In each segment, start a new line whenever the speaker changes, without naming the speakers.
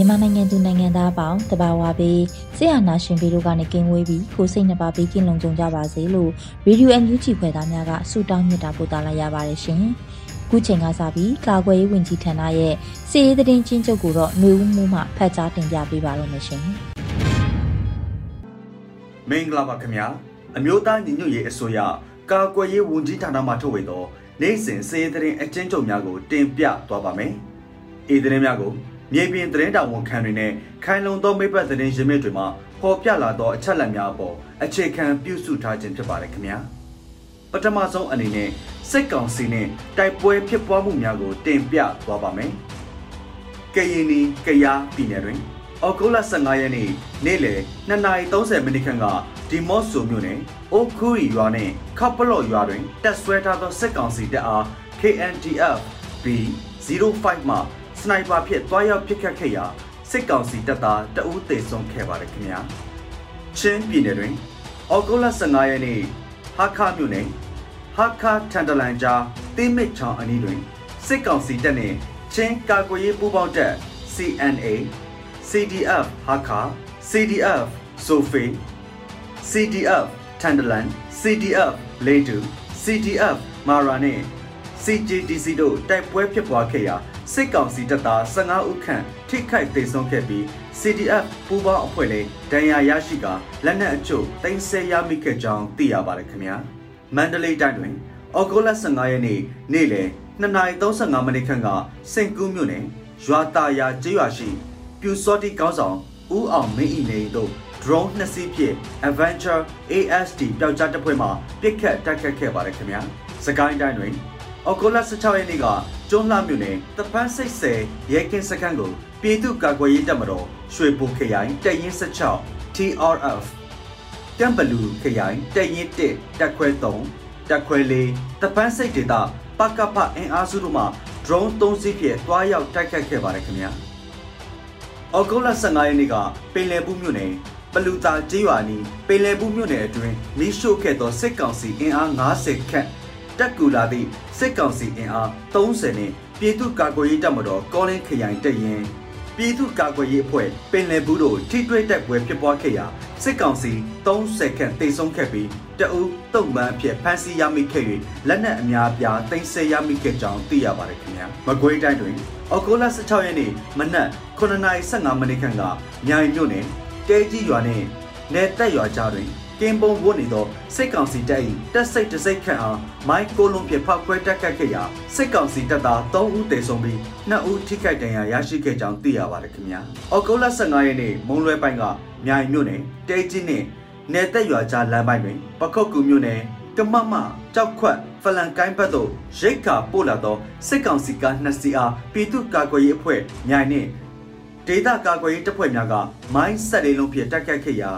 မြန်မာနိုင်ငံသူနိုင်ငံသားအပေါင်းတဘာဝပေးဆရာနာရှင်ပြီးတို့ကနေကင်းဝေးပြီးကိုစိတ်နှပါပေးကင်းလုံးကြုံကြပါစေလို့ရေဒီယိုအန်ယူဂျီဖွယ်သားများကဆုတောင်းမြတ်တာပို့သလာရပါတယ်ရှင်။ခုချိန်ကစပြီးကာကွယ်ရေးဝန်ကြီးဌာနရဲ့စီရေးသတင်းချင်းချုပ်ကိုတော့ຫນွေဦးမှုမှဖတ်ကြားတင်ပြပေးပါတော့မရှင်။
မင်္ဂလာပါခင်ဗျာ။အမျိုးသားညီညွတ်ရေးအစိုးရကာကွယ်ရေးဝန်ကြီးဌာနမှထုတ်ဝေသောနိုင်စဉ်စီရေးသတင်းအချင်းချုပ်များကိုတင်ပြသွားပါမယ်။ဤသတင်းများကို မြေပြင်သတင်းတောင်ဝန်ခံတွေနဲ့ခိုင်လုံသောမိဘသတင်းရင်းမြစ်တွေမှာပေါ်ပြလာသောအချက်အလက်များအပေါ်အခြေခံပြုစုထားခြင်းဖြစ်ပါတယ်ခင်ဗျာပထမဆုံးအနေနဲ့စိတ်ကောင်စီနဲ့တိုက်ပွဲဖြစ်ပွားမှုများကိုတင်ပြသွားပါမယ်ကရင်နီကယားပြည်နယ်တွင်အော်ဂိုလာ15ရက်နေ့နေ့လယ်2:30မိနစ်ခန့်ကဒီမော့ဆိုမြို့နယ်အိုခူရီရွာနှင့်ခပ်ပလော့ရွာတွင်တက်ဆွဲထားသောစစ်ကောင်စီတပ်အား KNDF B05 မှ စနိုက်ပါဖြင့်တွားရောက်ပစ်ခတ်ခဲ့ရာစစ်ကောင်စီတပ်သားတအူးသေဆုံးခဲ့ပါတယ်ခင်ဗျာချင်းပြည်နယ်တွင်အော်ဂိုလာ15ရက်နေ့ဟာခါမြို့နယ်ဟာခါထန်တလန်ကြားတိမစ်ချောင်းအနီးတွင်စစ်ကောင်စီတပ်နှင့်ချင်းကာကွယ်ရေးပူးပေါင်းတပ် CNA CDF ဟာခါ CDF ဆိုဖေ CDF ထန်တလန် CDF လေတူ CDF မာရာနှင့် CJDC တို့တိုက်ပွဲဖြစ်ပွားခဲ့ရာ စစ်ကောင်စီတပ်သား15ဦးခန့်ထိခိုက်ဒေဆုံးခဲ့ပြီး CDF ပူးပေါင်းအဖွဲ့လည်းဒဏ်ရာရရှိကလက်နက်အချို့တင်ဆက်ရမိခဲ့ကြောင်းသိရပါတယ်ခင်ဗျာမန္တလေးတိုင်းတွင်အော်ဂိုလာ15ရက်နေ့နေ့လယ်2:35မိနစ်ခန့်ကစင်ကူးမြို့နယ်ရွာတာယာကျေးရွာရှိပြူစောတိကောင်းဆောင်ဦးအောင်မင်းဤနေတို့ drone နှစ်စီးဖြင့် Adventure ASD ပျောက်ကြားတပ်ဖွဲ့မှပစ်ခတ်တိုက်ခတ်ခဲ့ပါတယ်ခင်ဗျာစကိုင်းတိုင်းတွင် အော်ဂိုလာ16ရက်နေ့ကကျွန်းလှမြို့နယ်တပန်းစိတ်ဆယ်ရဲကင်းစခန်းကိုပြည်သူ့ကာကွယ်ရေးတပ်မတော်ရွှေဘိုခရိုင်တပ်ရင်း16 TRF တမ်ဘလူခရိုင်တပ်ရင်း1တပ်ခွဲ3တပ်ခွဲ4တပန်းစိတ်ဒေသပကပအင်အားစုတို့မှ drone 3စီးဖြင့်တွားရောက်တိုက်ခတ်ခဲ့ပါတယ်ခင်ဗျာ။အော်ဂိုလာ15ရက်နေ့ကပင်လယ်ဘူးမြို့နယ်ပလူတာကျေးရွာနီးပင်လယ်ဘူးမြို့နယ်အတွင်းမီးရှို့ခဲ့သောစစ်ကောင်စီအင်အား90ခန့် တက်ကူလာသည့်စစ်ကောင်စီအင်အား30နှင့်ပြည်သူ့ကာကွယ်ရေးတပ်မတော်ကောလင်းခရိုင်တပ်ရင်းပြည်သူ့ကာကွယ်ရေးအဖွဲ့ပင်လယ်ဘူးတို့ထိတွေ့တိုက်ပွဲဖြစ်ပွားခဲ့ရာစစ်ကောင်စီ30ခန့်တိတ်ဆုံးခဲ့ပြီးတအူးတုံမှန်အဖြစ်ဖမ်းဆီးရမိခဲ့၍လက်နက်အများအပြားတင်ဆက်ရမိခဲ့ကြောင်းသိရပါတယ်ခင်ဗျာမကွေးတိုင်းတွင်အော်ဂိုလာ16ရက်နေ့မနက်9:15မိနစ်ခန့်ကမြိုင်မြို့နယ်တဲကြီးရွာနှင့်နယ်တက်ရွာကြားတွင် ကင်းပုံဝတ်နေသောစစ်ကောင်စီတပ်၏တပ်စိတ်တစိတ်ခန့်အားမိုင်းကိုလုံးဖြင့်ဖောက်ခွဲတက်ခတ်ခဲ့ရာစစ်ကောင်စီတပ်သား3ဦးသေဆုံးပြီး2ဦးထိခိုက်ဒဏ်ရာရရှိခဲ့ကြောင်းသိရပါတယ်ခင်ဗျာ။အော်ဂိုလာ15ရက်နေ့မုံလွဲပိုင်းကမြိုင်မြို့နယ်တဲကြီးနှင့်နယ်သက်ရွာကြားလမ်းပိုင်းတွင်ပခုတ်ကူမြို့နယ်ကမမကြောက်ခွတ်ဖလန်ကိုင်းဘက်သို့ရိတ်ခါပို့လာသောစစ်ကောင်စီကနှစ်စီအားပြည်သူ့ကာကွယ်ရေးအဖွဲ့မြိုင်နှင့်ဒေသကာကွယ်ရေးတပ်ဖွဲ့များကမိုင်းဆက်လေးလုံးဖြင့်တိုက်ခတ်ခဲ့ရာ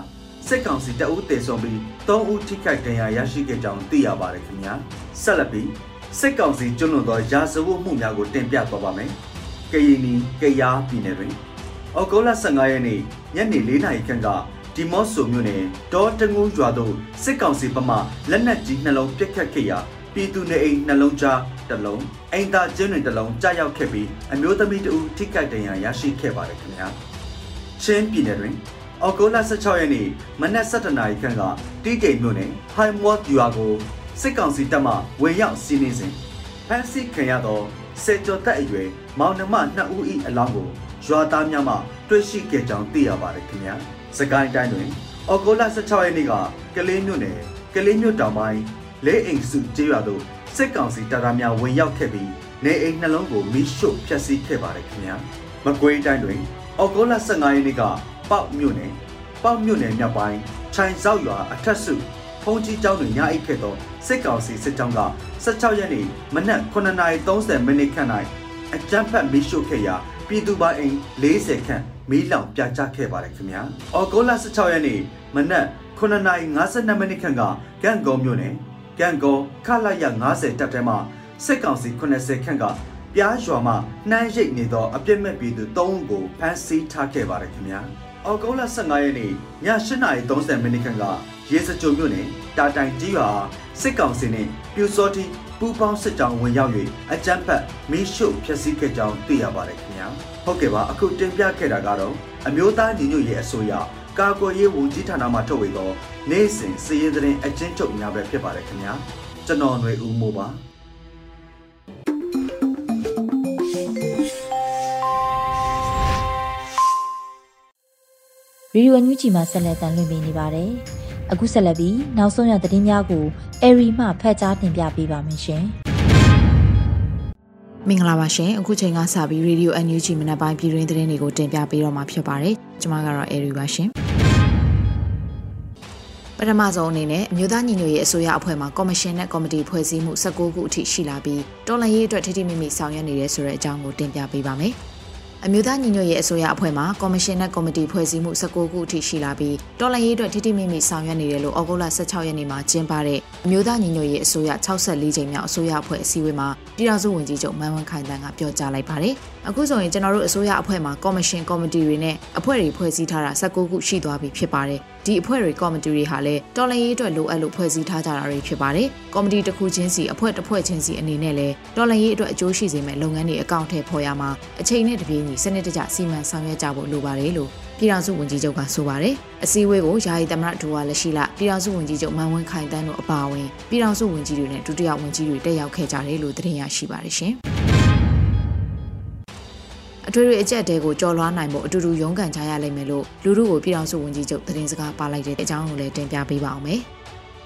စစ်ကောင်စီတအုပ်တေဆုံးပြီး၃ဦးထိခိုက်ဒဏ်ရာရရှိခဲ့ကြောင်းသိရပါတယ်ခင်ဗျာဆက်လက်ပြီးစစ်ကောင်စီကျွလွန်သောရာဇဝတ်မှုများကိုတင်ပြသွားပါမယ်ကရင်နီကယားပြည်နယ်တွင်အော်ဂိုလာ15ရက်နေ့ညနေ4နာရီခန့်ကဒီမော့ဆိုမြို့နယ်ဒေါ်တငူးရွာသို့စစ်ကောင်စီဘက်မှလက်နက်ကြီးနှလုံးပစ်ခတ်ခဲ့ရာပြည်သူနေအိမ်နှလုံးကြားတစ်လုံးအိမ်သားကျင်းတွင်တစ်လုံးကြားရောက်ခဲ့ပြီးအမျိုးသမီးတဦးထိခိုက်ဒဏ်ရာရရှိခဲ့ပါတယ်ခင်ဗျာချင်းပြည်နယ်တွင် အော်ဂိုလာ16ရက်နေ့မနက်7:00နာရီခန့်ကတီးတိမ်မြို့နယ်ဟိုင်မော့ယူယာကိုစစ်ကောင်စီတပ်မှဝင်ရောက်စီးနင်းစဉ်ဖမ်းဆီးခံရသောစေကျော်သက်အရွယ်မောင်နှမနှစ်ဦး၏အလောင်းကိုရွာသားများမှတွေ့ရှိခဲ့ကြောင်းသိရပါတယ်ခင်ဗျာ။စကိုင်းတိုင်းတွင်အော်ဂိုလာ16ရက်နေ့ကကလေးမြို့နယ်ကလေးမြို့တောင်ပိုင်းလဲအိမ်စုကျေးရွာသို့စစ်ကောင်စီတပ်သားများဝင်ရောက်ခဲ့ပြီးနေအိမ်နှလုံးကိုမိရှို့ဖျက်ဆီးခဲ့ပါတယ်ခင်ဗျာ။မကွေးတိုင်းတွင်အော်ဂိုလာ15ရက်နေ့က ပေါက်မြို့နယ်ပေါက်မြို့နယ်မြောက်ပိုင်းခြိုင်ဆောက်ရွာအထက်စုဖုန်ကြီးကျောင်းတွင်ညအိတ်ခဲ့သောစစ်ကောင်စီစစ်ကြောင်းက16ရက်နေ့မနက်9:30မိနစ်ခန့်၌အကြမ်းဖက်မီးရှို့ခဲ့ရာပြည်သူပိုင်အိမ်40ခန့်မီးလောင်ပြာကျခဲ့ပါတယ်ခင်ဗျာ။အော်ဂိုလာ16ရက်နေ့မနက်9:52မိနစ်ခန့်ကကန့်ကောမြို့နယ်ကန့်ကောခလာရ90တပ်ထဲမှစစ်ကောင်စီ80ခန့်ကပြားရွာမှနှမ်းရိပ်နေသောအပြစ်မဲ့ပြည်သူ3ဦးကိုဖမ်းဆီးထားခဲ့ပါတယ်ခင်ဗျာ။ အော်ဂိုလာ15ရက်နေ့ည8:30မိနစ်ခန့်ကရေစကြိုမြို့နယ်တာတိုင်ကြီးရွာစစ်ကောင်စီနှင့်ပြူစောတိပူပေါင်းစစ်ကြောင်းဝင်ရောက်၍အကြမ်းဖက်မီးရှို့ဖျက်ဆီးခဲ့ကြောင်းသိရပါတယ်ခင်ဗျာဟုတ်ကဲ့ပါအခုတင်ပြခဲ့တာကတော့အမျိုးသားညီညွတ်ရေးအစိုးရကာကွယ်ရေးဝန်ကြီးဌာနမှထုတ်ဝေသောနိုင်စဉ်စည်ရင်သတင်းအကျဉ်းချုပ်များပဲဖြစ်ပါတယ်ခင်ဗျာကျွန်တော်ຫນွေဦးမိုးပါ
ရီဒီယိုအန်ယူဂျီမှာဆက်လက်တင်လွှင့်ပေးနေပါတယ်။အခုဆက်လက်ပြီးနောက်ဆုံးရသတင်းများကိုအေရီမှဖတ်ကြားတင်ပြပေးပါမယ်ရှင်။
မင်္ဂလာပါရှင်။အခုချိန်ကစပြီးရေဒီယို NUG မနက်ပိုင်းပြည်တွင်းသတင်းတွေကိုတင်ပြပေးတော့မှာဖြစ်ပါတယ်။ကျွန်မကတော့အေရီပါရှင်။ပထမဆုံးအနေနဲ့အမျိုးသားညီညွတ်ရေးအစိုးရအဖွဲ့မှကော်မရှင်နဲ့ကော်မတီဖွဲ့စည်းမှု19ခုအထိရှိလာပြီးတော်လှန်ရေးအတွက်ထိထိမိမိဆောင်ရွက်နေတယ်ဆိုတဲ့အကြောင်းကိုတင်ပြပေးပါမယ်။ အမျိုးသားညီညွတ်ရေးအစိုးရအဖွဲ့မှကော်မရှင်နဲ့ကော်မတီဖွဲ့စည်းမှု19ခုအထိရှိလာပြီးတော်လှန်ရေးအတွက်ထိထိမိမိဆောင်ရွက်နေတယ်လို့ဩဂုတ်လ16ရက်နေ့မှာကျင်းပတဲ့အမျိုးသားညီညွတ်ရေးအစိုးရ64ကြိမ်မြောက်အစိုးရအဖွဲ့အစည်းအဝေးမှာပြည်ထောင်စုဝန်ကြီးချုပ်မန်ဝင်းခိုင်တန်းကပြောကြားလိုက်ပါတယ်။ အခုဆိုရင်ကျွန်တော်တို့အစိုးရအဖွဲ့မှာကော်မရှင်ကော်မတီတွေနဲ့အဖွဲ့တွေဖွဲ့စည်းထားတာ19ခုရှိသွားပြီဖြစ်ပါတယ်။ဒီအဖွဲ့တွေကော်မတီတွေဟာလည်းတော်လှန်ရေးအတွက်လိုအပ်လို့ဖွဲ့စည်းထားကြတာတွေဖြစ်ပါတယ်။ကော်မတီတစ်ခုချင်းစီအဖွဲ့တစ်ဖွဲ့ချင်းစီအနေနဲ့လည်းတော်လှန်ရေးအတွက်အကျိုးရှိစေမယ့်လုပ်ငန်းတွေအကောင့်ထဲပေါ်ရမှာအချိန်နဲ့တပြေးညီစနစ်တကျစီမံဆောင်ရွက်ကြဖို့လိုပါတယ်လို့ပြည်ထောင်စုဝန်ကြီးချုပ်ကဆိုပါတယ်။အစည်းအဝေးကိုယာယီသမ္မတဒူဝါလက်ရှိလပြည်ထောင်စုဝန်ကြီးချုပ်မန်ဝင်းခိုင်တန်းတို့အပါအဝင်ပြည်ထောင်စုဝန်ကြီးတွေနဲ့ဒုတိယဝန်ကြီးတွေတက်ရောက်ခဲ့ကြတယ်လို့သတင်းရရှိပါတယ်ရှင်။ အထွေထွေအကြက်တဲကိုကြော်လွှားနိုင်ဖို့အတူတူရုန်းကန်ကြရလိမ့်မယ်လို့လူမှုကိုပြည်ထောင်စုဝန်ကြီးချုပ်သတင်းစကားပါလိုက်တဲ့အကြောင်းကိုလည်းတင်ပြပေးပါအောင်မယ်။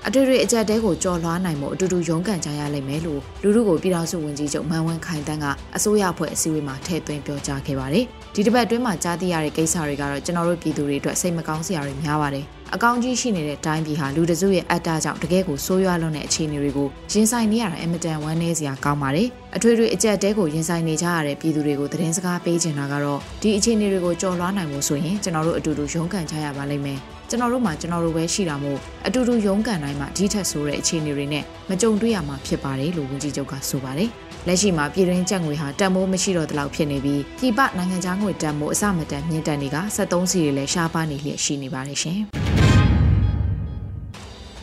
အထွေထွေအကြက်တဲကိုကြော်လွှားနိုင်မှုအတူတူရုန်းကန်ကြရလိမ့်မယ်လို့လူလူကိုပြည်ထောင်စုဝန်ကြီးချုပ်မန်ဝင်းခိုင်တန်းကအစိုးရအဖွဲ့အစည်းအဝေးမှာထည့်သွင်းပြောကြားခဲ့ပါတယ်။ဒီတစ်ပတ်အတွင်းမှာကြားသိရတဲ့ကိစ္စတွေကတော့ကျွန်တော်တို့ပြည်သူတွေအတွက်စိတ်မကောင်းစရာတွေများပါတယ်။အကောင့်ကြီးရှိနေတဲ့တိုင်းပြည်ဟာလူတစုရဲ့အတ္တကြောင့်တကယ်ကိုဆိုးရွားလွန်းတဲ့အခြေအနေတွေကိုရင်ဆိုင်နေရတာအင်မတန်ဝမ်းနည်းစရာကောင်းပါတယ်။အထွေထွေအကြက်တဲကိုရင်ဆိုင်နေကြရတဲ့ပြည်သူတွေကိုသတင်းစကားပေးချင်တာကတော့ဒီအခြေအနေတွေကိုကြော်လွှားနိုင်မှုဆိုရင်ကျွန်တော်တို့အတူတူရုန်းကန်ကြရပါလိမ့်မယ်။ ကျွန်တော်တို့မှာကျွန်တော်တို့ပဲရှိတာမို့အတူတူရုန်းကန်တိုင်းမှာဒီထက်ဆိုတဲ့အခြေအနေတွေနဲ့မကြုံတွေ့ရမှာဖြစ်ပါတယ်လို့ဝန်ကြီးချုပ်ကဆိုပါတယ်။လက်ရှိမှာပြည်တွင်းကျပ်ငွေဟာတန်မိုးမရှိတော့တဲ့လောက်ဖြစ်နေပြီးပြည်ပနိုင်ငံခြားငွေတန်မိုးအစမတန်မြင့်တက်နေက73စီတွေလည်းရှားပါနေလျက်ရှိနေပါတယ်ရှင်။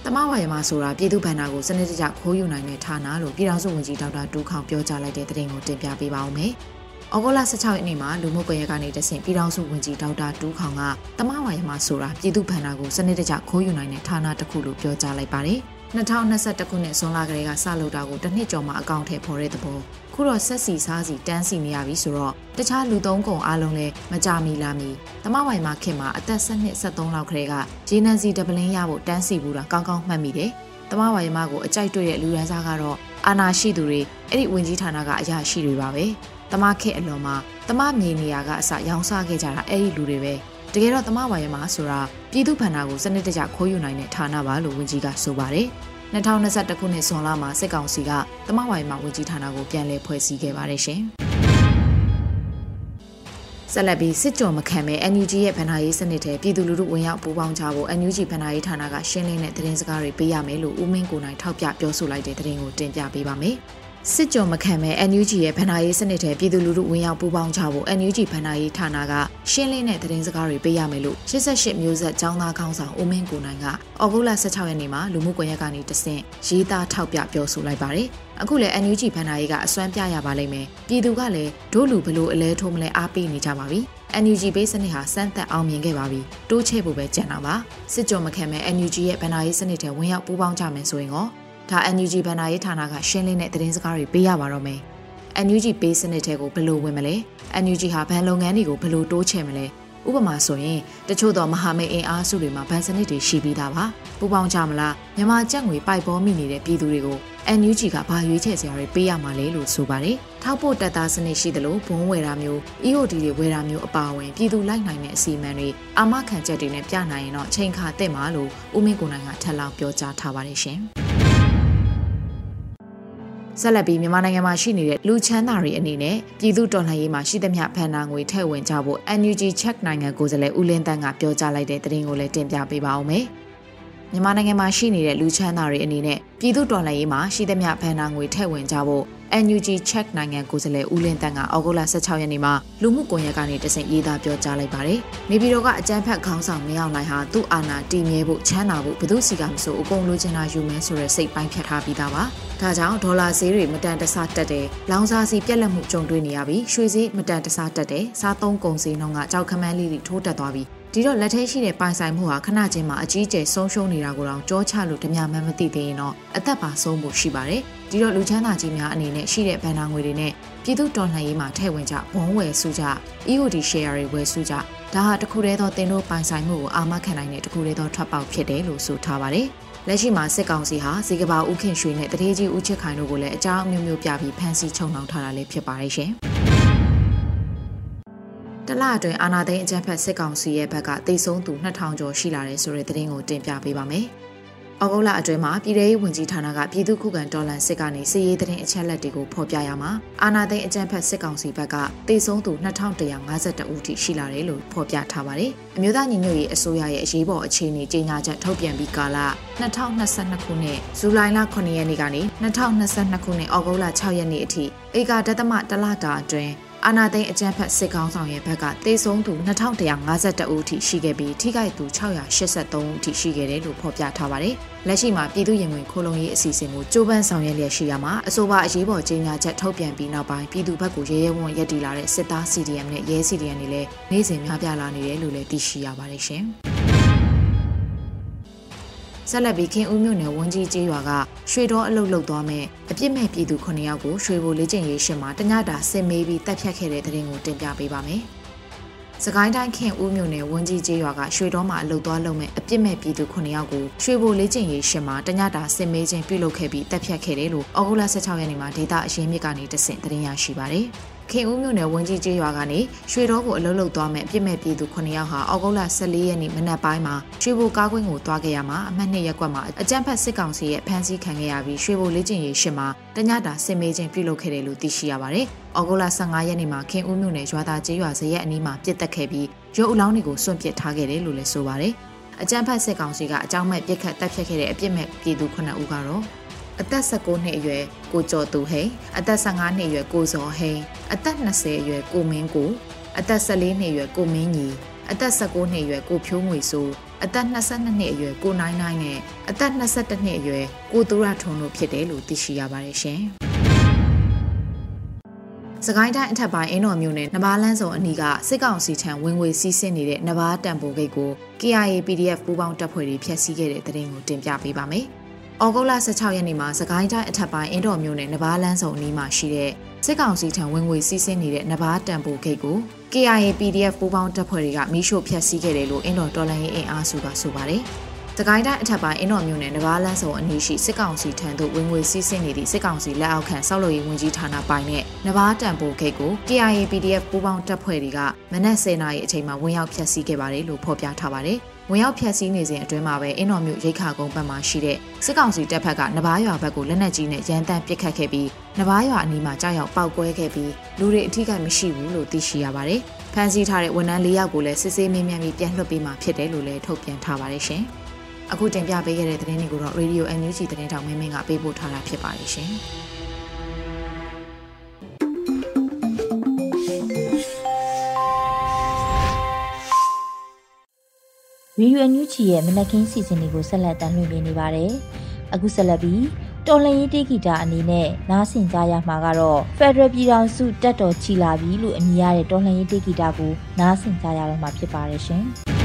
တမဝါရမဆိုတာပြည်သူ့ဗန္နာကိုစနစ်တကျခိုးယူနိုင်တဲ့ဌာနလို့ပြည်ထောင်စုဝန်ကြီးဒေါက်တာတူးခေါင်ပြောကြားလိုက်တဲ့သတင်းကိုတင်ပြပေးပါောင်းမယ်။ ဩဂုတ်လ16ရက်နေ့မှာလူမှုကွန်ရက်ကနေတဆင့်ပြည်ထောင်စုဝန်ကြီးဒေါက်တာတူးခေါင်ကတမဝါရမဆိုတာပြည်သူ့ဗန္နာကိုစနစ်တကျခိုးယူနိုင်တဲ့ဌာနတစ်ခုလို့ပြောကြားလိုက်ပါတယ်။2021ခုနှစ်ဇွန်လကလေးကစလုပ်တာကိုတစ်နှစ်ကျော်မှအကောင့်ထဲပေါ်တဲ့သဘောခုတော့ဆက်စီစားစီတန်းစီနေရပြီဆိုတော့တခြားလူသုံးကုံအားလုံးလည်းမကြမီလာမီတမဝိုင်မှာခင်မှာအသက်7နှစ်73လောက်ကလေးကဂျေနန်စီဒပလင်းရဖို့တန်းစီဘူးတာကောင်းကောင်းမှတ်မိတယ်။တမဝိုင်မကိုအကြိုက်တွေ့တဲ့လူရန်စားကတော့အာနာရှိသူတွေအဲ့ဒီဝင်ကြီးဌာနကအရာရှိတွေပါပဲ။ တမခက်အလွန်မှာတမမြေနေရာကအစရောင်းစားခဲ့ကြတာအဲ့ဒီလူတွေပဲတကယ်တော့တမဝါရမဆိုတာပြည်သူ့ဖန္နာကိုစနစ်တကျခိုးယူနိုင်တဲ့ဌာနပါလို့ဝန်ကြီးကဆိုပါတယ်2021ခုနှစ်ဇွန်လမှာစစ်ကောင်စီကတမဝါရမဝန်ကြီးဌာနကိုပြန်လည်ဖွဲ့စည်းခဲ့ပါတယ်ရှင်ဆက်လက်ပြီးစစ်ကြော်မခံမဲ့ NUG ရဲ့ဗန္နာရေးစနစ်ထဲပြည်သူလူထုဝင်ရောက်ပူးပေါင်းကြဖို့ NUG ဗန္နာရေးဌာနကရှင်းလင်းတဲ့သတင်းစကားတွေပေးရမယ်လို့ဦးမင်းကိုနိုင်ထောက်ပြပြောဆိုလိုက်တဲ့သတင်းကိုတင်ပြပေးပါမယ်။ စစ်ကြောမခံမဲ့ NUG ရဲ့ဗန္နာရေးစနစ်ထဲပြည်သူလူထုဝင်ရောက်ပူးပေါင်းကြဖို့ NUG ဗန္နာရေးဌာနကရှင်းလင်းတဲ့သတင်းစကားတွေပေးရမယ်လို့88မျိုးဆက်ចောင်းသားခေါင်းဆောင်ဦးမင်းကိုနိုင်ကဩဂုတ်လ16ရက်နေ့မှာလူမှုကွန်ရက်ကနေတဆင့်ရေးသားထောက်ပြပြောဆိုလိုက်ပါတယ်။အခုလည်း NUG ဗန္နာရေးကအစွမ်းပြရပါလိမ့်မယ်။ပြည်သူကလည်းဒို့လူဘလို့အလဲထိုးမလဲအားပေးနေကြပါပြီ။ NUG ဘေးစနစ်ဟာစမ်းသက်အောင်မြင်ခဲ့ပါပြီတိုးချဲ့ဖို့ပဲကြံတာပါစစ်ကြောမခံမဲ့ NUG ရဲ့ဗန္နာရေးစနစ်ထဲဝင်ရောက်ပူးပေါင်းကြမယ်ဆိုရင်ရော ဒါ NUG ဘဏ္ဍာရေးဌာနကရှင်းလင်းတဲ့သတင်းစကားတွေပေးရပါတော့မယ်။ NUG ပေးစနစ်တွေကိုဘယ်လိုဝင်မလဲ။ NUG ဟာဘဏ်လုပ်ငန်းတွေကိုဘယ်လိုတိုးချဲ့မလဲ။ဥပမာဆိုရင်တချို့သောမဟာမိတ်အင်အားစုတွေမှာဗန်စနစ်တွေရှိပြီးသားပါပူပေါင်းကြမလားမြန်မာကြက်ငွေပိုက်ပေါ်မိနေတဲ့ပြည်သူတွေကို NUG ကဘာရွေးချယ်စရာတွေပေးရမှာလဲလို့ဆိုပါတယ်ထောက်ပို့တက်သားစနစ်ရှိသလိုဘုံဝယ်တာမျိုး EOD တွေဝယ်တာမျိုးအပါအဝင်ပြည်သူလိုက်နိုင်တဲ့အစီအမံတွေအာမခံချက်တွေနဲ့ပြနိုင်ရင်တော့ချိန်ခါတက်မှာလို့ဦးမင်းကိုနိုင်ကထပ်လောင်းပြောကြားထားပါတယ်ရှင် ဆက်လက်ပြီးမြန်မာနိုင်ငံမှာရှိနေတဲ့လူချမ်းသာတွေအနေနဲ့ပြည်သူတော်လှန်ရေးမှာရှိသမျှဖန်နာငွေထည့်ဝင်ကြဖို့ NUG Check နိုင်ငံကိုယ်စားလှယ်ဦးလင်းတန်းကပြောကြားလိုက်တဲ့သတင်းကိုလည်းတင်ပြပေးပါအောင်မယ်။မြန်မာနိုင်ငံမှာရှိနေတဲ့လူချမ်းသာတွေအနေနဲ့ပြည်သူတော်လှန်ရေးမှာရှိသမျှဘဏ္ဍာငွေထည့်ဝင်ကြဖို့ NUG Check နိုင်ငံကိုယ်စားလှယ်ဦးလင်းတန်းကဩဂုတ်လ16ရက်နေ့မှာလူမှုကွန်ရက်ကနေတဆင့်ရေးသားပြောကြားလိုက်ပါတယ်။နေပြည်တော်ကအကြမ်းဖက်ခေါင်းဆောင်မင်းအောင်လှိုင်ဟာသူ့အာဏာတည်မြဲဖို့ချမ်းသာဖို့ဘယ်သူစီကမဆိုအကုန်လိုချင်တာယူမယ်ဆိုတဲ့စိတ်ပိုင်းဖြတ်ထားပြီးသားပါ။ဒါကြောင့်ဒေါ်လာဈေးတွေမတန်တဆတက်တယ်။လောင်စာစီပြက်လက်မှုကြုံတွေ့နေရပြီးရွှေဈေးမတန်တဆတက်တယ်။စားသုံးကုန်စည်နှုန်းကကြောက်ခမန်းလေးတွေထိုးတက်သွားပြီး ဒီတော့လက်ထဲရှိတဲ့ပိုင်ဆိုင်မှုဟာခဏချင်းမှာအကြီးကျယ်ဆုံးရှုံးနေတာကိုတော့ကြောချလို့ဓမြမှန်းမသိသေးရင်တော့အသက်ပါဆုံးဖို့ရှိပါတယ်။ဒီတော့လူချမ်းသာကြီးများအနေနဲ့ရှိတဲ့ဘဏ္ဍာငွေတွေနဲ့ပြည်သူတော်လှန်ရေးမှာထည့်ဝင်ကြဘုံဝယ်စုကြ EOD share တွေဝယ်စုကြဒါဟာတခုတည်းသောတင်တို့ပိုင်ဆိုင်မှုကိုအာမခံနိုင်တဲ့တခုတည်းသောထွက်ပေါက်ဖြစ်တယ်လို့ဆိုထားပါတယ်။လက်ရှိမှာစစ်ကောင်စီဟာဇေကဘာဦးခင်ရွှေနဲ့တရေကြီးဦးချစ်ခိုင်တို့ကိုလည်းအကြောင်းအမျိုးမျိုးပြပြီးဖမ်းဆီးချုပ်နှောင်ထားတာလည်းဖြစ်ပါတယ်ရှင်။ တလအတွင်းအာနာသိန်းအကြံဖက်စစ်ကောင်စီရဲ့ဘက်ကတိတ်ဆုံးသူ2000ကျော်ရှိလာတယ်ဆိုတဲ့သတင်းကိုတင်ပြပေးပါမယ်။ဩဂုတ်လအတွင်းမှာပြည်ထောင်ဝင်ကြီးဌာနကပြည်သူ့ခုခံတော်လှန်စစ်ကနေစစ်ရေးသတင်းအချက်အလက်တွေကိုဖော်ပြရမှာအာနာသိန်းအကြံဖက်စစ်ကောင်စီဘက်ကတိတ်ဆုံးသူ2152ဦးထိရှိလာတယ်လို့ဖော်ပြထားပါတယ်။အမျိုးသားညီညွတ်ရေးအစိုးရရဲ့အရေးပေါ်အခြေအနေကြေညာချက်ထုတ်ပြန်ပြီးကာလ2022ခုနှစ်ဇူလိုင်လ9ရက်နေ့ကနေ2022ခုနှစ်ဩဂုတ်လ6ရက်နေ့အထိဧကဒသမတလတာအတွင်း အာနာသိန်းအကြမ်းဖက်စစ်ကောင်ဆောင်ရဲ့ဘက်ကတေဆုံးသူ2152ဦးထိရှိခဲ့ပြီးထိခိုက်သူ683ဦးထိရှိခဲ့တယ်လို့ဖော်ပြထားပါတယ်။လက်ရှိမှာပြည်သူ့ရင်ဝင်ခိုးလုံရေးအစီအစဉ်ကိုကြိုးပမ်းဆောင်ရွက်လျက်ရှိရမှာအဆိုပါအရေးပေါ်ကြေညာချက်ထုတ်ပြန်ပြီးနောက်ပိုင်းပြည်သူဘက်ကိုရဲရဲဝံ့ရက်တီလာတဲ့စစ်သား CDM နဲ့ရဲ CDM တွေလည်းနေ့စဉ်များပြားလာနေတယ်လို့လည်းသိရှိရပါတယ်ရှင်။ ဆက်လက်ပြီးခင်ဦးမြို့နယ်ဝန်းကြီးကျေးရွာကရွှေတော်အလုတ်လုတ်သွားမဲ့အပြစ်မဲ့ပြည်သူ9ယောက်ကိုရွှေဘိုလေ့ကျင့်ရေးရှင်မှာတညတာဆင်မေးပြီးတပ်ဖြတ်ခဲ့တဲ့တဲ့ရင်ကိုတင်ပြပေးပါမယ်။စကိုင်းတိုင်းခင်ဦးမြို့နယ်ဝန်းကြီးကျေးရွာကရွှေတော်မှာအလုတ်သွားလုပ်မဲ့အပြစ်မဲ့ပြည်သူ9ယောက်ကိုရွှေဘိုလေ့ကျင့်ရေးရှင်မှာတညတာဆင်မေးခြင်းပြုလုပ်ခဲ့ပြီးတပ်ဖြတ်ခဲ့တယ်လို့ဩဂုတ်လ16ရက်နေ့မှာဒေတာအရင်မြစ်ကနေတဆင့်သတင်းရရှိပါတယ်။ ခင်ဦးမြို့နယ်ဝင်းကြီးကျေးရွာကနေရွှေတော်ကိုအလုံးလုံးသွားမဲ့အပြစ်မဲ့ပြည်သူ9ယောက်ဟာအောက်ဂုတ်လ14ရက်နေ့မနက်ပိုင်းမှာရွှေဘိုကားကွင်းကိုသွားခဲ့ရမှာအမှတ်2ရက်ကွက်မှာအကြမ်းဖက်စစ်ကောင်စီရဲ့ဖမ်းဆီးခံခဲ့ရပြီးရွှေဘိုလေ့ကျင့်ရေးရှင်းမှာတညတာဆင်မေးခြင်းပြုလုပ်ခဲ့တယ်လို့သိရှိရပါတယ်။အောက်ဂုတ်လ15ရက်နေ့မှာခင်ဦးမြို့နယ်ရွာသားကျေးရွာဇရက်အနီးမှာပြစ်တက်ခဲ့ပြီးရုပ်အလောင်းတွေကိုစွန့်ပစ်ထားခဲ့တယ်လို့လည်းဆိုပါတယ်။အကြမ်းဖက်စစ်ကောင်စီကအကြောင်းမဲ့ပြစ်ခတ်တပ်ဖြတ်ခဲ့တဲ့အပြစ်မဲ့ပြည်သူ9ဦးကတော့ အသက်19နှစ်အရွယ်ကိုကျော်သူဟိန်အသက်15နှစ်အရွယ်ကိုဇော်ဟိန်အသက်20အရွယ်ကိုမင်းကိုအသက်14နှစ်အရွယ်ကိုမင်းညီအသက်19နှစ်အရွယ်ကိုဖြိုးငွေစိုးအသက်22နှစ်အရွယ်ကိုနိုင်နိုင်နဲ့အသက်22နှစ်အရွယ်ကိုသူရထုံတို့ဖြစ်တယ်လို့သိရှိရပါတယ်ရှင်စကိုင်းတိုင်းအထက်ပိုင်းအင်းတော်မြို့နယ်နဘာလန်းစုံအနီးကစစ်ကောင်စီထံဝင်ငွေစီးဆင်းနေတဲ့နဘာတံပိုဂိတ်ကို KIA PDF ပူးပေါင်းတပ်ဖွဲ့တွေဖျက်ဆီးခဲ့တဲ့တဲ့ရင်ကိုတင်ပြပေးပါမယ်။ ဩဂုတ်လ16ရက်နေ့မှာစကိုင်းတိုင်းအထက်ပိုင်းအင်းတော်မြို့နယ်နဘာလန်းစုံအနီးမှာရှိတဲ့စစ်ကောင်စီထံဝင်ငွေစီးဆင်းနေတဲ့နဘာတံပိုဂိတ်ကို KIA PDF ပူးပေါင်းတပ်ဖွဲ့တွေကမိရှို့ဖျက်ဆီးခဲ့တယ်လို့အင်းတော်တော်လိုင်းရေးအင်အားစုကဆိုပါတယ်။ စကိုင်းတိုင်းအထက်ပိုင်းအင်းတော်မြို့နယ်နဘာလန်းစုံအနီးရှိစစ်ကောင်စီထံသို့ဝင်ငွေစီးဆင်းနေသည့်စစ်ကောင်စီလက်အောက်ခံစောက်လို့ရေးဝန်ကြီးဌာနပိုင်တဲ့နဘာတံပိုဂိတ်ကို KIA PDF ပူးပေါင်းတပ်ဖွဲ့တွေကမနက်10:00နာရီအချိန်မှာဝင်ရောက်ဖျက်ဆီးခဲ့ပါတယ်လို့ဖော်ပြထားပါတယ်။ဝင်ရောက်ဖျက်ဆီးနေစဉ်အတွင်းမှာပဲအင်းတော်မြို့ရိတ်ခါကုန်းဘက်မှာရှိတဲ့စစ်ကောင်စီတပ်ဖက်ကနဘားရွာဘက်ကိုလက်နက်ကြီးနဲ့ရန်တမ်းပစ်ခတ်ခဲ့ပြီးနဘားရွာအနီးမှာကြောက်ရောက်ပောက်ကွဲခဲ့ပြီးလူတွေအထိကိမရှိဘူးလို့သိရှိရပါတယ်။ဖမ်းဆီးထားတဲ့ဝန်ထမ်း၄ယောက်ကိုလည်းစစ်ဆေးမေးမြန်းပြီးပြန်လွှတ်ပေးမှာဖြစ်တယ်လို့လည်းထုတ်ပြန်ထားပါတယ်ရှင်။ အခုတင်ပြပေးခဲ့တဲ့သတင်းတွေကိုတော့ Radio NUG သတင်းတောင်မင်းမင်းကပေးပို့ထားတာဖြစ်ပါတယ်ရှင်။
ရီယူအန်ယူချီရဲ့မနက်ခင်းစီစဉ်တွေကိုဆက်လက်တင်ပြနေပါတယ်။အခုဆက်လက်ပြီးတော်လန်ရေးတေဂီတာအနေနဲ့နားဆင်ကြရမှာကတော့ Federal ပြည်ထောင်စုတက်တော်ချီလာပြီလို့အမည်ရတဲ့တော်လန်ရေးတေဂီတာကိုနားဆင်ကြရတော့မှာဖြစ်ပါတယ်ရှင်။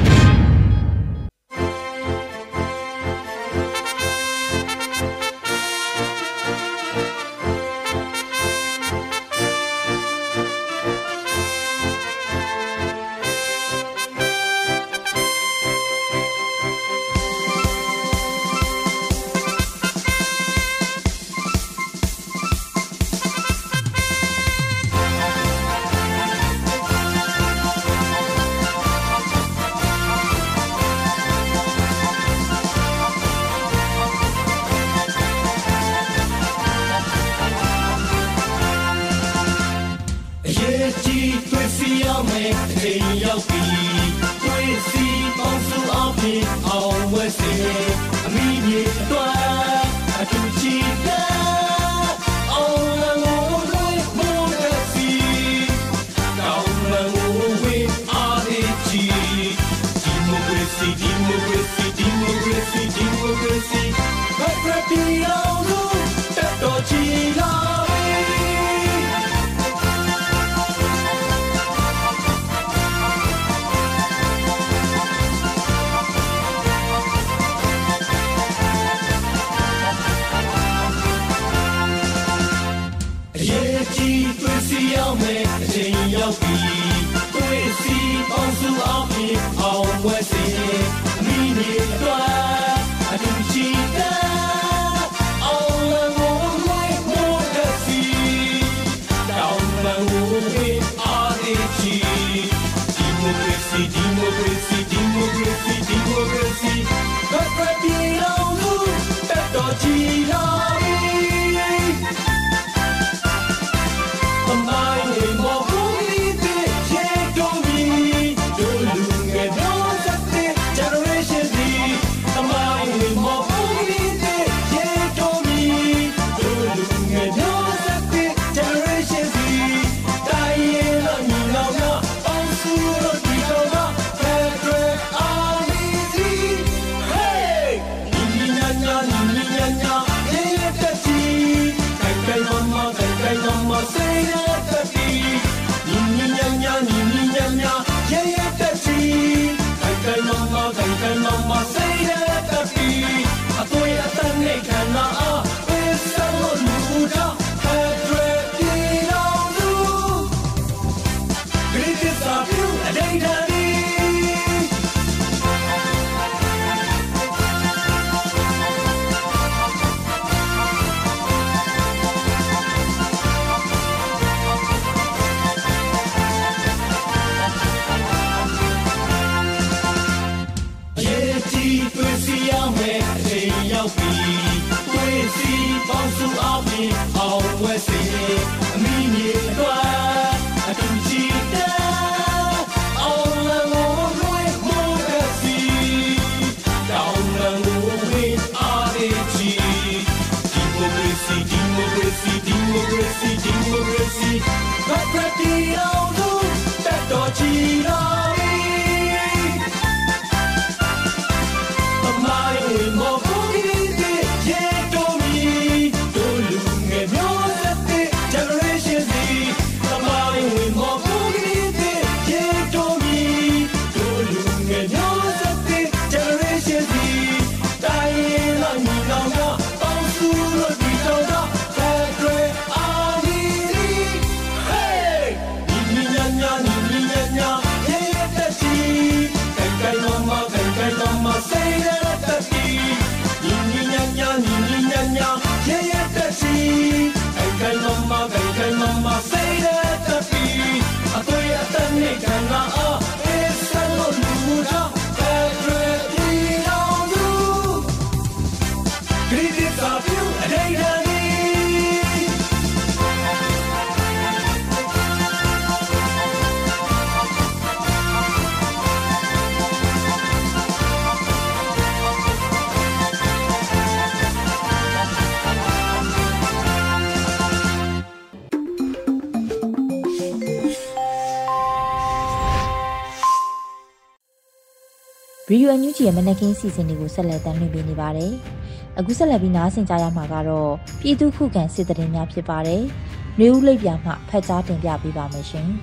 ချိန်ရောက်ပြီတွေ့စီပေါင်းစုအော
ဗီဒီယိုအန်ယူဂျီရဲ့မနက်ခင်းစီစဉ်တွေကိုဆက်လက်တင်ပြနေပါတယ်။အခုဆက်လက်ပြီးနားဆင်ကြရမှာကတော့ပြည်သူခုခံစစ်တရင်များဖြစ်ပါတယ်။မျိုးဦးလိပ်ပြမှဖတ်ကြားတင်ပြပေးပါမယ်ရှင်။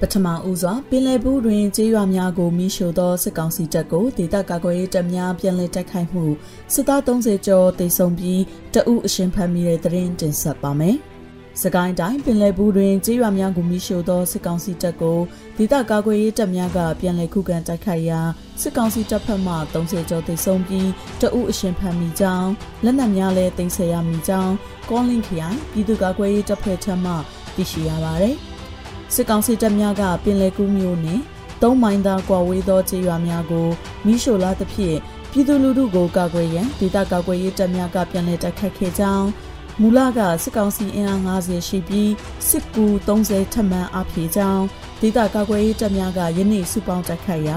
ပထမဦးစွာပင်လယ်ဘူးတွင်ကျေးရွာများကိုမိရှို့သောစစ်ကောင်စီတပ်ကိုဒေသကာကွယ်ရေးတပ်များပြန်လည်တိုက်ခိုက်မှုစစ်သား30ကျော်တိုက်ဆုံပြီးတအုပ်အရှင်ဖမ်းမိတဲ့တရင်တင်ဆက်ပါမယ်။ စကိုင်းတိုင်းပင်လယ်ဘူးတွင်ကျေးရွာများကိုမိရှို့သောစစ်ကောင်စီတပ်ကိုဒေသကာကွယ်ရေးတပ်များကပြန်လည်ခုခံတိုက်ခိုက်ရာစစ်ကောင်စီတပ်ဖက်မှ30ကျော်တိုက်ဆုံပြီးတအုပ်အရှင်ဖမ်းမိကြောင်းလက်နက်များလည်းတင်ဆက်ရမိကြောင်းကောလင်းခရိုင်ပြည်သူ့ကာကွယ်ရေးတပ်ဖွဲ့ထံမှသိရှိရပါသည်။စစ်ကောင်စီတပ်များကပင်လယ်ကူးမျိုးနှင့်သုံးမိုင်သာကွာဝေးသောခြေရွာများကိုမိရှို့လာသဖြင့်ပြည်သူလူထုကိုကာကွယ်ရန်ဒေသကာကွယ်ရေးတပ်များကပြန်လည်တိုက်ခတ်ခဲ့ကြောင်း မူလကစစ်ကောင်စီအင်အား90ရှိပြီးစစ်ကူ30ထပ်မံအပြေကြောင်းဒေသကာကွယ်ရေးတပ်များကယနေ့စုပေါင်းတိုက်ခိုက်ရာ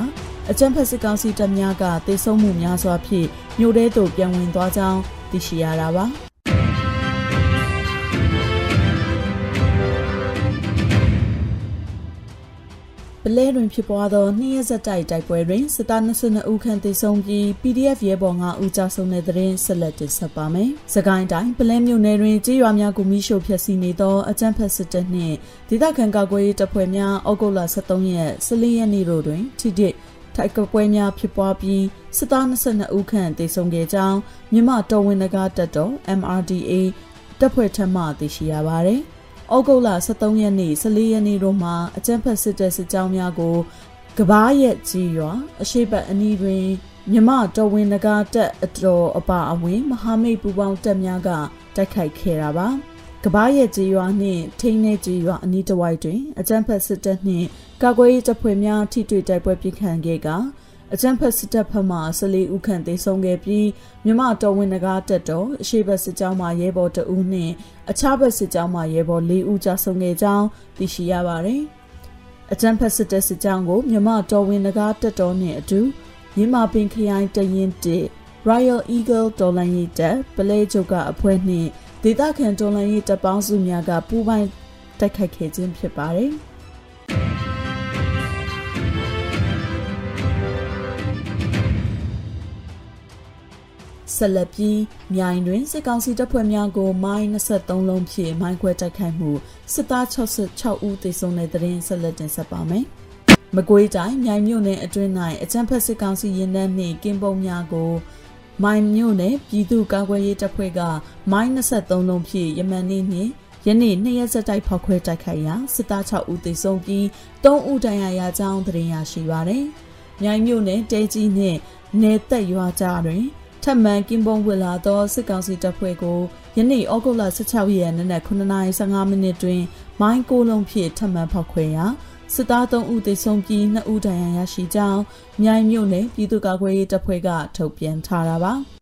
အကြမ်းဖက်စစ်ကောင်စီတပ်များကတေဆုံးမှုများစွာဖြင့်မြို့ထဲသို့ပြန်ဝင်သွားကြောင်းသိရှိရတာပါ။ ပလဲတွင်ဖြစ်ပွားသောနှစ်ရက်ဆက်တိုက်တိုက်ပွဲတွင်စစ်သား22ဦးခန့်သေဆုံးပြီး PDF ရဲဘော်9ဦးကြာဆုံးတဲ့တွင်ဆက်လက်တင်ဆက်ပါမယ်။စကိုင်းတိုင်းပလဲမြို့နယ်တွင်ကြေးရွာများကိုမိရှို့ဖျက်ဆီးနေသောအကြမ်းဖက်စစ်တပ်နှင့်ဒေသခံကာကွယ်ရေးတပ်ဖွဲ့များဩဂုတ်လ23ရက်14ရက်နေ့တို့တွင်ထိတိထိုက်ကပွဲများဖြစ်ပွားပြီးစစ်သား22ဦးခန့်သေဆုံးခဲ့ကြောင်းမြမတော်ဝင်နဂါတပ်တော် MRDA တပ်ဖွဲ့ထံမှသိရှိရပါသည်။ ဩဂုတ်လ23ရက်နေ့14ရက်နေ့တို့မှာအကြမ်းဖက်စစ်တပ်စစ်ကြောင်းများကိုကဘာရက်ကြီးရွာအရှိတ်အနီးတွင်မြမတော်ဝင်နဂါတက်အတော်အပါအဝင်မဟာမိတ်ပူပေါင်းတပ်များကတိုက်ခိုက်ခဲ့တာပါကဘာရဲ့ကြေးရွာနှင့်ထိန်းနေကြေးရွာအနီးတစ်ဝိုက်တွင်အကြမ်းဖက်စစ်တပ်နှင့်ကာကွယ်ရေးတပ်ဖွဲ့များထိတွေ့တိုက်ပွဲပြစ်ခတ်ခဲ့က အကြမ်းဖက်စစ်တပ်ဖက်မှ14ဦးခန့်သေဆုံးခဲ့ပြီးမြမတော်ဝင်နဂါတက်တော်အရှိဘက်စစ်ကြောင်းမှရဲဘော်2ဦးနှင့်အခြားဘက်စစ်ကြောင်းမှရဲဘော်4ဦးကြာဆုံးခဲ့ကြောင်းသိရှိရပါတယ်။အကြမ်းဖက်စစ်တပ်စစ်ကြောင်းကိုမြမတော်ဝင်နဂါတက်တော်နှင့်အတူမြမပင်ခရိုင်တရင်တ Royal Eagle တော်လန်ရေးတပ်ပလဲချုပ်ကအဖွဲ့နှင့်ဒေသခံတော်လန်ရေးတပ်ပေါင်းစုများကပူးပေါင်းတိုက်ခိုက်ခဲ့ခြင်းဖြစ်ပါတယ်။ ဆက်လက်ပြီးမြိုင်တွင်စစ်ကောင်စီတပ်ဖွဲ့များကိုမိုင်း23လုံးဖြင့်မိုင်းခွဲတိုက်ခိုက်မှုစစ်သား66ဦးသေဆုံးတဲ့တဲ့ရင်ဆက်လက်တင်ဆက်ပါမယ်။မကွေးတိုင်းမြိုင်မြို့နယ်အတွင်း၌အကြမ်းဖက်စစ်ကောင်စီရင်နှန်းနှင့်ကင်းပုံများကိုမိုင်းမြို့နယ်ပြည်သူ့ကာကွယ်ရေးတပ်ဖွဲ့ကမိုင်း23လုံးဖြင့်ယမန်နေ့နှင့်ယနေ့နှစ်ရက်ဆက်တိုက်ဖောက်ခွဲတိုက်ခိုက်ရာစစ်သား6ဦးသေဆုံးပြီး3ဦးဒဏ်ရာရကြောင်းသတင်းရရှိပါသည်။မြိုင်မြို့နယ်တဲကြီးနှင့်နေသက်ရွာကြားတွင်ထ ပ်မံကင်းပုံဝစ်လာသောစစ်ကောင်စီတပ်ဖွဲ့ကိုယနေ့ဩဂုတ်လ16ရက်နေ့နက်9:15မိနစ်တွင်မိုင်းကိုလုံးဖြင့်ထပ်မံဖောက်ခွဲရာစစ်သား3ဦးသေဆုံးပြီး2ဦးဒဏ်ရာရရှိကြောင်းမြိုင်မြို့နယ်ပြည်သူ့ကာကွယ်ရေးတပ်ဖွဲ့ကထုတ်ပြန်ထားတာပါ။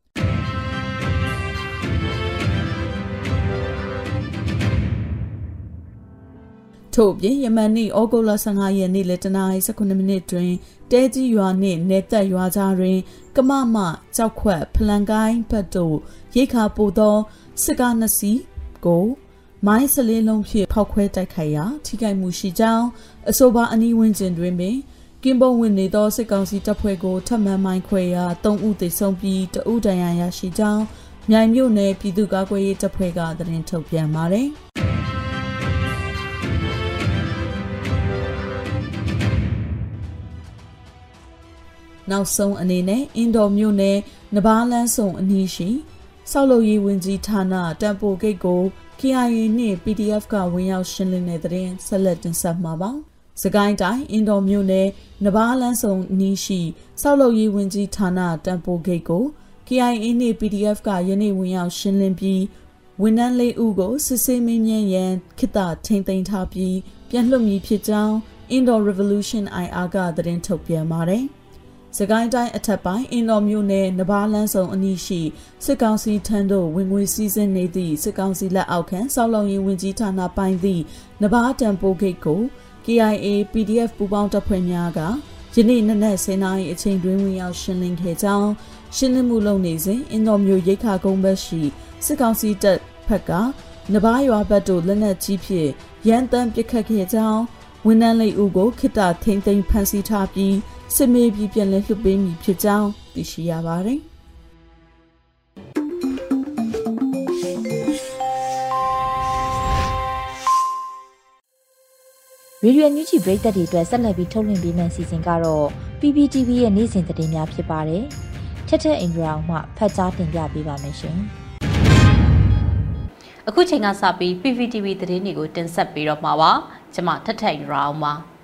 ထို့ပြင်ယမန်နေ့ဩဂုတ်လ15ရက်နေ့လက်တနာရီ19မိနစ်တွင်တဲကြီးရွာနှင့်နေသက်ရွာကြားတွင် ကမမကြောက်ခွက်ဖလန်ကိုင်းဘတ်တို့ရိခါပို့သောစစ်ကားနှစ်စီးကိုမိုင်းစလင်းလုံးဖြင့်ဖောက်ခွဲတိုက်ခိုက်ရာထိခိုက်မှုရှိကြောင်းအဆိုပါအနီးဝန်းကျင်တွင်ပင်ကင်းပုံဝင်နေသောစစ်ကောင်စီတပ်ဖွဲ့ကိုထပ်မံမိုင်းခွဲရာ၃ဦးသေဆုံးပြီးတဦးဒဏ်ရာရရှိကြောင်းမြိုင်မြို့နယ်ပြည်သူ့ကာကွယ်ရေးတပ်ဖွဲ့ကသတင်းထုတ်ပြန်ပါတယ်။ နောက်ဆုံးအနေနဲ့အင်ဒိုမြို့နယ်နဘာလန်းဆုံအနီးရှိဆောက်လုပ်ရေးဝန်ကြီးဌာနတန်ပိုဂိတ်ကို KIA နှင့် PDF ကဝင်ရောက်ရှင်းလင်းတဲ့တဲ့ဆက်လက်တင်ဆက်မှာပါ။စကိုင်းတိုင်းအင်ဒိုမြို့နယ်နဘာလန်းဆုံအနီးရှိဆောက်လုပ်ရေးဝန်ကြီးဌာနတန်ပိုဂိတ်ကို KIA နှင့် PDF ကယနေ့ဝင်ရောက်ရှင်းလင်းပြီးဝန်ထမ်းလေးဦးကိုစစ်ဆေးမင်းမြန်းရန်ခိတထိန်သိမ်းထားပြီးပြန်လွှတ်မည်ဖြစ်ကြောင်း Indo Revolution IR ကသတင်းထုတ်ပြန်ပါတယ်။ စကိုင်းတိုင်းအထက်ပိုင်းအင်တော်မြို့နယ်နဘာလန်းဆောင်အနီးရှိစစ်ကောင်စီထံသို့ဝင်ငွေစည်းစိမ်နေသည့်စစ်ကောင်စီလက်အောက်ခံစောက်လုံရင်ဝင်ကြီးဌာနပိုင်းသည့်နဘာတံပိုဂိတ်ကို KIA PDF ပူးပေါင်းတပ်ဖွဲ့များကယနေ့နနက်10:00နာရီအချိန်တွင်ဝင်ရောက်ရှင်းလင်းခဲ့ကြောင်းရှင်းလင်းမှုလုပ်နေစဉ်အင်တော်မြို့ရိတ်ခါကုန်းဘက်ရှိစစ်ကောင်စီတပ်ဖက်ကနဘာရွာဘက်သို့လက်နက်ကြီးဖြင့်ရန်တမ်းပစ်ခတ်ခဲ့ကြောင်းဝန်ထမ်းလေးဦးကိုခိတထိန်သိမ်းဖမ်းဆီးထားပြီး စစ်မေးပြီးပြန်လည်လွှတ်ပေးမည်ဖြစ်ကြောင်းသိရှိရပါတယ်။
ရေဒီယိုညူချီဘရိတ်သက်တွေအတွက်ဆက်လက်ပြီးထုတ်လွှင့်ပေးမယ့်စီစဉ်ကတော့ PPTV ရဲ့နေ့စဉ်သတင်းများဖြစ်ပါတယ်။ထက်ထက်အင်ဒရာအောင်မှဖတ်ကြားတင်ပြပေးပါမယ်ရှင်။
အခုချိန်ကစပြီး PPTV သတင်းတွေကိုတင်ဆက်ပေးတော့မှာပါ။ကျွန်မထက်ထက်အင်ဒရာအောင်ပါ။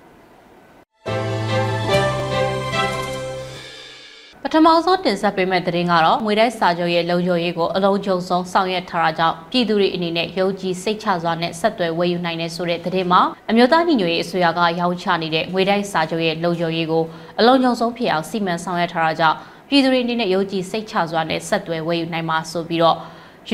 ပထမဆုံးတင်ဆက်ပေးမယ့်သတင်းကတော့ငွေတိုက်စာချုပ်ရဲ့လုံခြုံရေးကိုအလုံးစုံဆုံးဆောင်ရွက်ထားတာကြောင့်ပြည်သူတွေအနေနဲ့ယုံကြည်စိတ်ချစွာနဲ့ဆက်သွယ်ဝယ်ယူနိုင်တဲ့ဆိုတဲ့သတင်းမှာအမျိုးသားညီညွတ်ရေးအစိုးရကရောင်းချနေတဲ့ငွေတိုက်စာချုပ်ရဲ့လုံခြုံရေးကိုအလုံးစုံဆုံးဖြစ်အောင်စီမံဆောင်ရွက်ထားတာကြောင့်ပြည်သူတွေအနေနဲ့ယုံကြည်စိတ်ချစွာနဲ့ဆက်သွယ်ဝယ်ယူနိုင်မှာဆိုပြီးတော့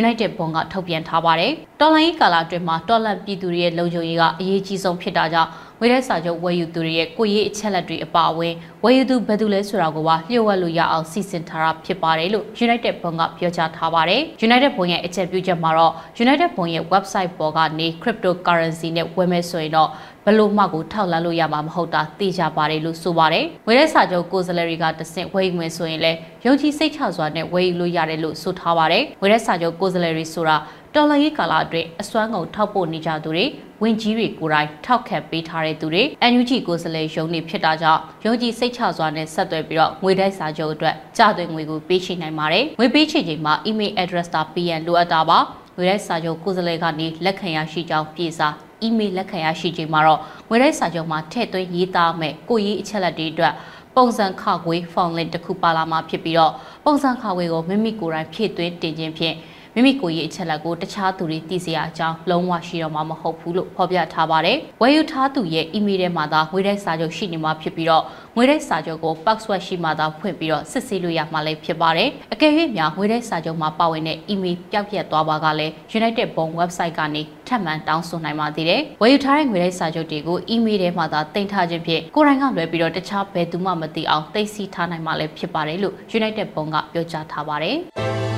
United ဘုံကထုတ်ပြန်ထားပါတယ်။တော်လိုင်းကာလအတွင်းမှာတော်လန်ပြည်သူတွေရဲ့လုံခြုံရေးကအရေးကြီးဆုံးဖြစ်တာကြောင့် ငွေတဲ့စာချုပ်ဝယ်ယူသူတွေရဲ့ကိုရေးအချက်လက်တွေအပါအဝင်ဝယ်ယူသူဘယ်သူလဲဆိုတာကိုပါလျှို့ဝှက်လို့ရအောင်စီစဉ်ထားတာဖြစ်ပါတယ်လို့ United ဘုံကပြောကြားထားပါတယ်။ United ဘုံရဲ့အချက်ပြုချက်မှာတော့ United ဘုံရဲ့ website ပေါ်ကနေ cryptocurrency နဲ့ဝယ်မယ်ဆိုရင်တော့ဘယ်လို့မှကိုထောက်လန်းလို့ရမှာမဟုတ်တာသိကြပါတယ်လို့ဆိုပါတယ်။ဝယ်တဲ့စာချုပ်ကိုယ်စားလှယ်တွေကတဆင့်ဝယ်ယူမယ်ဆိုရင်လည်းယုံကြည်စိတ်ချစွာနဲ့ဝယ်ယူလို့ရတယ်လို့ဆိုထားပါတယ်။ဝယ်တဲ့စာချုပ်ကိုယ်စားလှယ်တွေဆိုတာ တော်လှန်ရေးကာလအတွင်းအစွမ်းကုန်ထောက်ပို့နေကြသူတွေဝင်ကြီးတွေကိုယ်တိုင်ထောက်ခံပေးထားတဲ့သူတွေ NUG ကိုယ်စားလှယ်ရုံးနေဖြစ်တာကြောင့်ယုံကြည်စိတ်ချစွာနဲ့ဆက်သွယ်ပြီးတော့ငွေတိုက်စာချုပ်အတွက်ကြသွင်းငွေကိုပေးချေနိုင်ပါတယ်။ငွေပေးချေချိန်မှာ email address တာပေးရန်လိုအပ်တာပါ။ငွေတိုက်စာချုပ်ကိုယ်စားလှယ်ကနေလက်ခံရရှိကြောင်းပြေစာ email လက်ခံရရှိချိန်မှာတော့ငွေတိုက်စာချုပ်မှာထည့်သွင်းရေးသားမဲ့ကိုရေးအချက်လက်တွေအတွက်ပုံစံခခွေဖုန်းလင့်တစ်ခုပါလာမှာဖြစ်ပြီးတော့ပုံစံခခွေကိုမိမိကိုယ်တိုင်ဖြည့်သွင်းတင်ခြင်းဖြင့် မိမိကိုယ်ရေးအချက်လက်ကိုတခြားသူတွေသိစေရအကြောင်းလုံးဝရှိတော့မှာမဟုတ်ဘူးလို့ဖော်ပြထားပါတယ်။ဝယ်ယူထားသူရဲ့ email ထဲမှာသာငွေတိုက်စာချုပ်ရှိနေမှာဖြစ်ပြီးတော့ငွေတိုက်စာချုပ်ကို password ရှိမှသာဖွင့်ပြီးတော့စစ်ဆေးလို့ရမှာလည်းဖြစ်ပါတယ်။အကယ်၍များငွေတိုက်စာချုပ်မှာပါဝင်တဲ့ email ပျောက်ပြက်သွားပါကလည်း United Bond website ကနေထပ်မံတောင်းဆိုနိုင်ပါသေးတယ်။ဝယ်ယူထားတဲ့ငွေတိုက်စာချုပ်တွေကို email ထဲမှာသာတင်ထားခြင်းဖြင့်ကိုယ်တိုင်ကလွယ်ပြီးတော့တခြားဘယ်သူမှမသိအောင်သိသိထားနိုင်မှာလည်းဖြစ်ပါတယ်လို့ United Bond ကပြောကြားထားပါတယ်။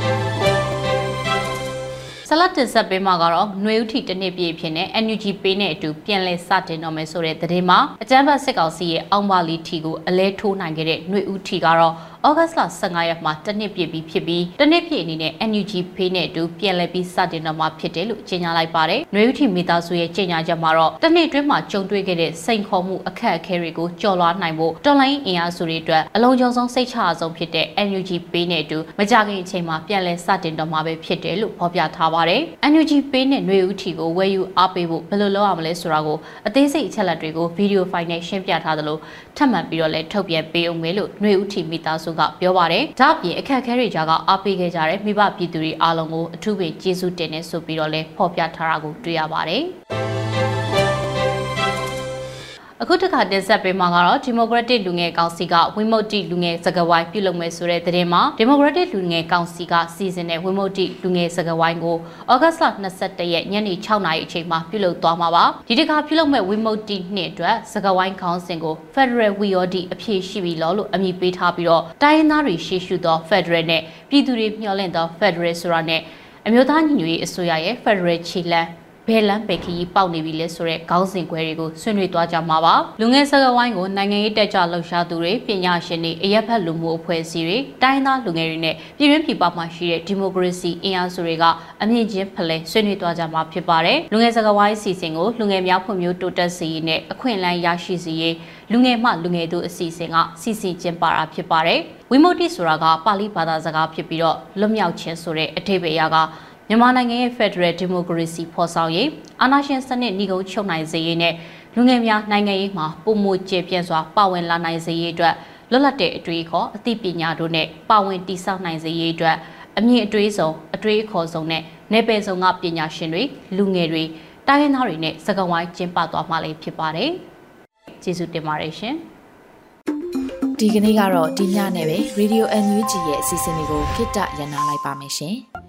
ဆလတ်တင်ဆက်ပေးမှာကတော့ຫນွေဥထီတစ်နှစ်ပြည့်ဖြစ်နေ NUG ပေးနဲ့အတူပြန်လည်စတင်တော့မယ်ဆိုတဲ့သတင်းမှာအကြမ်းဖက်စစ်ကောင်စီရဲ့အောက်ပါလီထီကိုအလဲထိုးနိုင်ခဲ့တဲ့ຫນွေဥထီကတော့ ဩဂတ်စ်လ15ရက်မှာတစ်နှစ်ပြည့်ပြီးဖြစ်ပြီးတစ်နှစ်ပြည့်အနေနဲ့ NUG ဖေးနဲ့အတူပြန်လည်ပြီးစတင်တော့မှာဖြစ်တယ်လို့ကြေညာလိုက်ပါတယ်။နှွေဦးထီမိသားစုရဲ့ကြေညာချက်မှာတော့တစ်နှစ်အတွင်းမှာကြုံတွေ့ခဲ့တဲ့စိန်ခေါ်မှုအခက်အခဲတွေကိုကျော်လွှားနိုင်ဖို့တော်လိုင်းအင်အားစုတွေအတွက်အလုံးစုံဆုံးစိတ်ချအဆုံးဖြစ်တဲ့ NUG ပေးနဲ့အတူမကြခင်အချိန်မှာပြန်လည်စတင်တော့မှာပဲဖြစ်တယ်လို့ဖော်ပြထားပါတယ်။ NUG ပေးနဲ့နှွေဦးထီကိုဝယ်ယူအားပေးဖို့ဘယ်လိုလုပ်ရမလဲဆိုတာကိုအသေးစိတ်အချက်အလက်တွေကိုဗီဒီယိုဖိုင်နဲ့ရှင်းပြထားသလိုထပ်မံပြီးတော့လည်းထုတ်ပြန်ပေးအောင်မယ်လို့နှွေဦးထီမိသားစုကပြောပါတယ်။ဒါ့အပြင်အခက်အခဲတွေကြားကအားပေးခဲ့ကြတဲ့မိဘပြည်သူတွေအားလုံးကိုအထူးပဲကျေးဇူးတင်နေဆိုပြီးတော့လည်းဖော်ပြထားတာကိုတွေ့ရပါတယ်။ အခုတခါတင်ဆက်ပေးမှာကတော့ Democratic လူငယ်ကောင်စီကဝိမု ക്തി လူငယ်စကားဝိုင်းပြုလုပ်မယ်ဆိုတဲ့သတင်းမှာ Democratic လူငယ်ကောင်စီကစီစဉ်တဲ့ဝိမု ക്തി လူငယ်စကားဝိုင်းကိုဩဂတ်လ22ရက်ညနေ6နာရီအချိန်မှာပြုလုပ်သွားမှာပါဒီတခါပြုလုပ်မဲ့ဝိမု ക്തി နှစ်အတွက်စကားဝိုင်းခေါင်းစဉ်ကို Federal WIOD အဖြစ်ရှိပြီလို့လို့အမည်ပေးထားပြီးတော့တိုင်းရင်းသားတွေရှေ့ရှုသော Federal နဲ့ပြည်သူတွေမျှော်လင့်သော Federal ဆိုတာနဲ့အမျိုးသားညီညွတ်ရေးအစိုးရရဲ့ Federal ခြေလှမ်း ဘယ်လမ်းပဲခရီးပေါက်နေပြီလဲဆိုတဲ့ခေါင်းစဉ်ခွဲတွေကိုဆွေးနွေးသွားကြမှာပါလူငယ်စကားဝိုင်းကိုနိုင်ငံရေးတက်ကြလှုပ်ရှားသူတွေပညာရှင်တွေအရက်ဖက်လူမှုအဖွဲ့အစည်းတွေတိုင်းသားလူငယ်တွေနဲ့ပြည်တွင်းပြည်ပမှာရှိတဲ့ဒီမိုကရေစီအင်အားစုတွေကအမြင့်ချင်းဖလှယ်ဆွေးနွေးသွားကြမှာဖြစ်ပါတယ်လူငယ်စကားဝိုင်းအစီအစဉ်ကိုလူငယ်များဖွံ့ဖြိုးတိုးတက်စေရေးနဲ့အခွင့်အလမ်းရရှိစေရေးလူငယ်မှလူငယ်တို့အစီအစဉ်ကစီစဉ်ကျင်းပတာဖြစ်ပါတယ်ဝိမု ക്തി ဆိုတာကပါဠိဘာသာစကားဖြစ်ပြီးတော့လွတ်မြောက်ခြင်းဆိုတဲ့အဓိပ္ပာယ်အရက မြန်မာနိုင်ငံရဲ့ Federal Democracy ဖော်ဆောင်ရေးအာဏာရှင်စနစ်နှိကုံချုပ်နိုင်စေရေးနဲ့လူငယ်များနိုင်ငံရေးမှာပုံမကျေပြန့်စွာပါဝင်လာနိုင်စေရေးအတွက်လွတ်လပ်တဲ့အတွေ့အခေါ်အသိပညာတို့နဲ့ပါဝင်တည်ဆောက်နိုင်စေရေးအတွက်အမြင့်အတွေ့အဆုံအတွေ့အခေါ်ဆုံးနဲ့နယ်ပယ်စုံကပညာရှင်တွေလူငယ်တွေတိုင်းရင်းသားတွေနဲ့စကားဝိုင်းကျင်းပသွားမှာလည်းဖြစ်ပါတယ်။ကျေးဇူးတင်ပါတယ်ရှင်။
ဒီကနေ့ကတော့ဒီညနဲ့ပဲ Radio NUG ရဲ့အစီအစဉ်လေးကိုခਿੱတရနာလိုက်ပါမယ်ရှင်။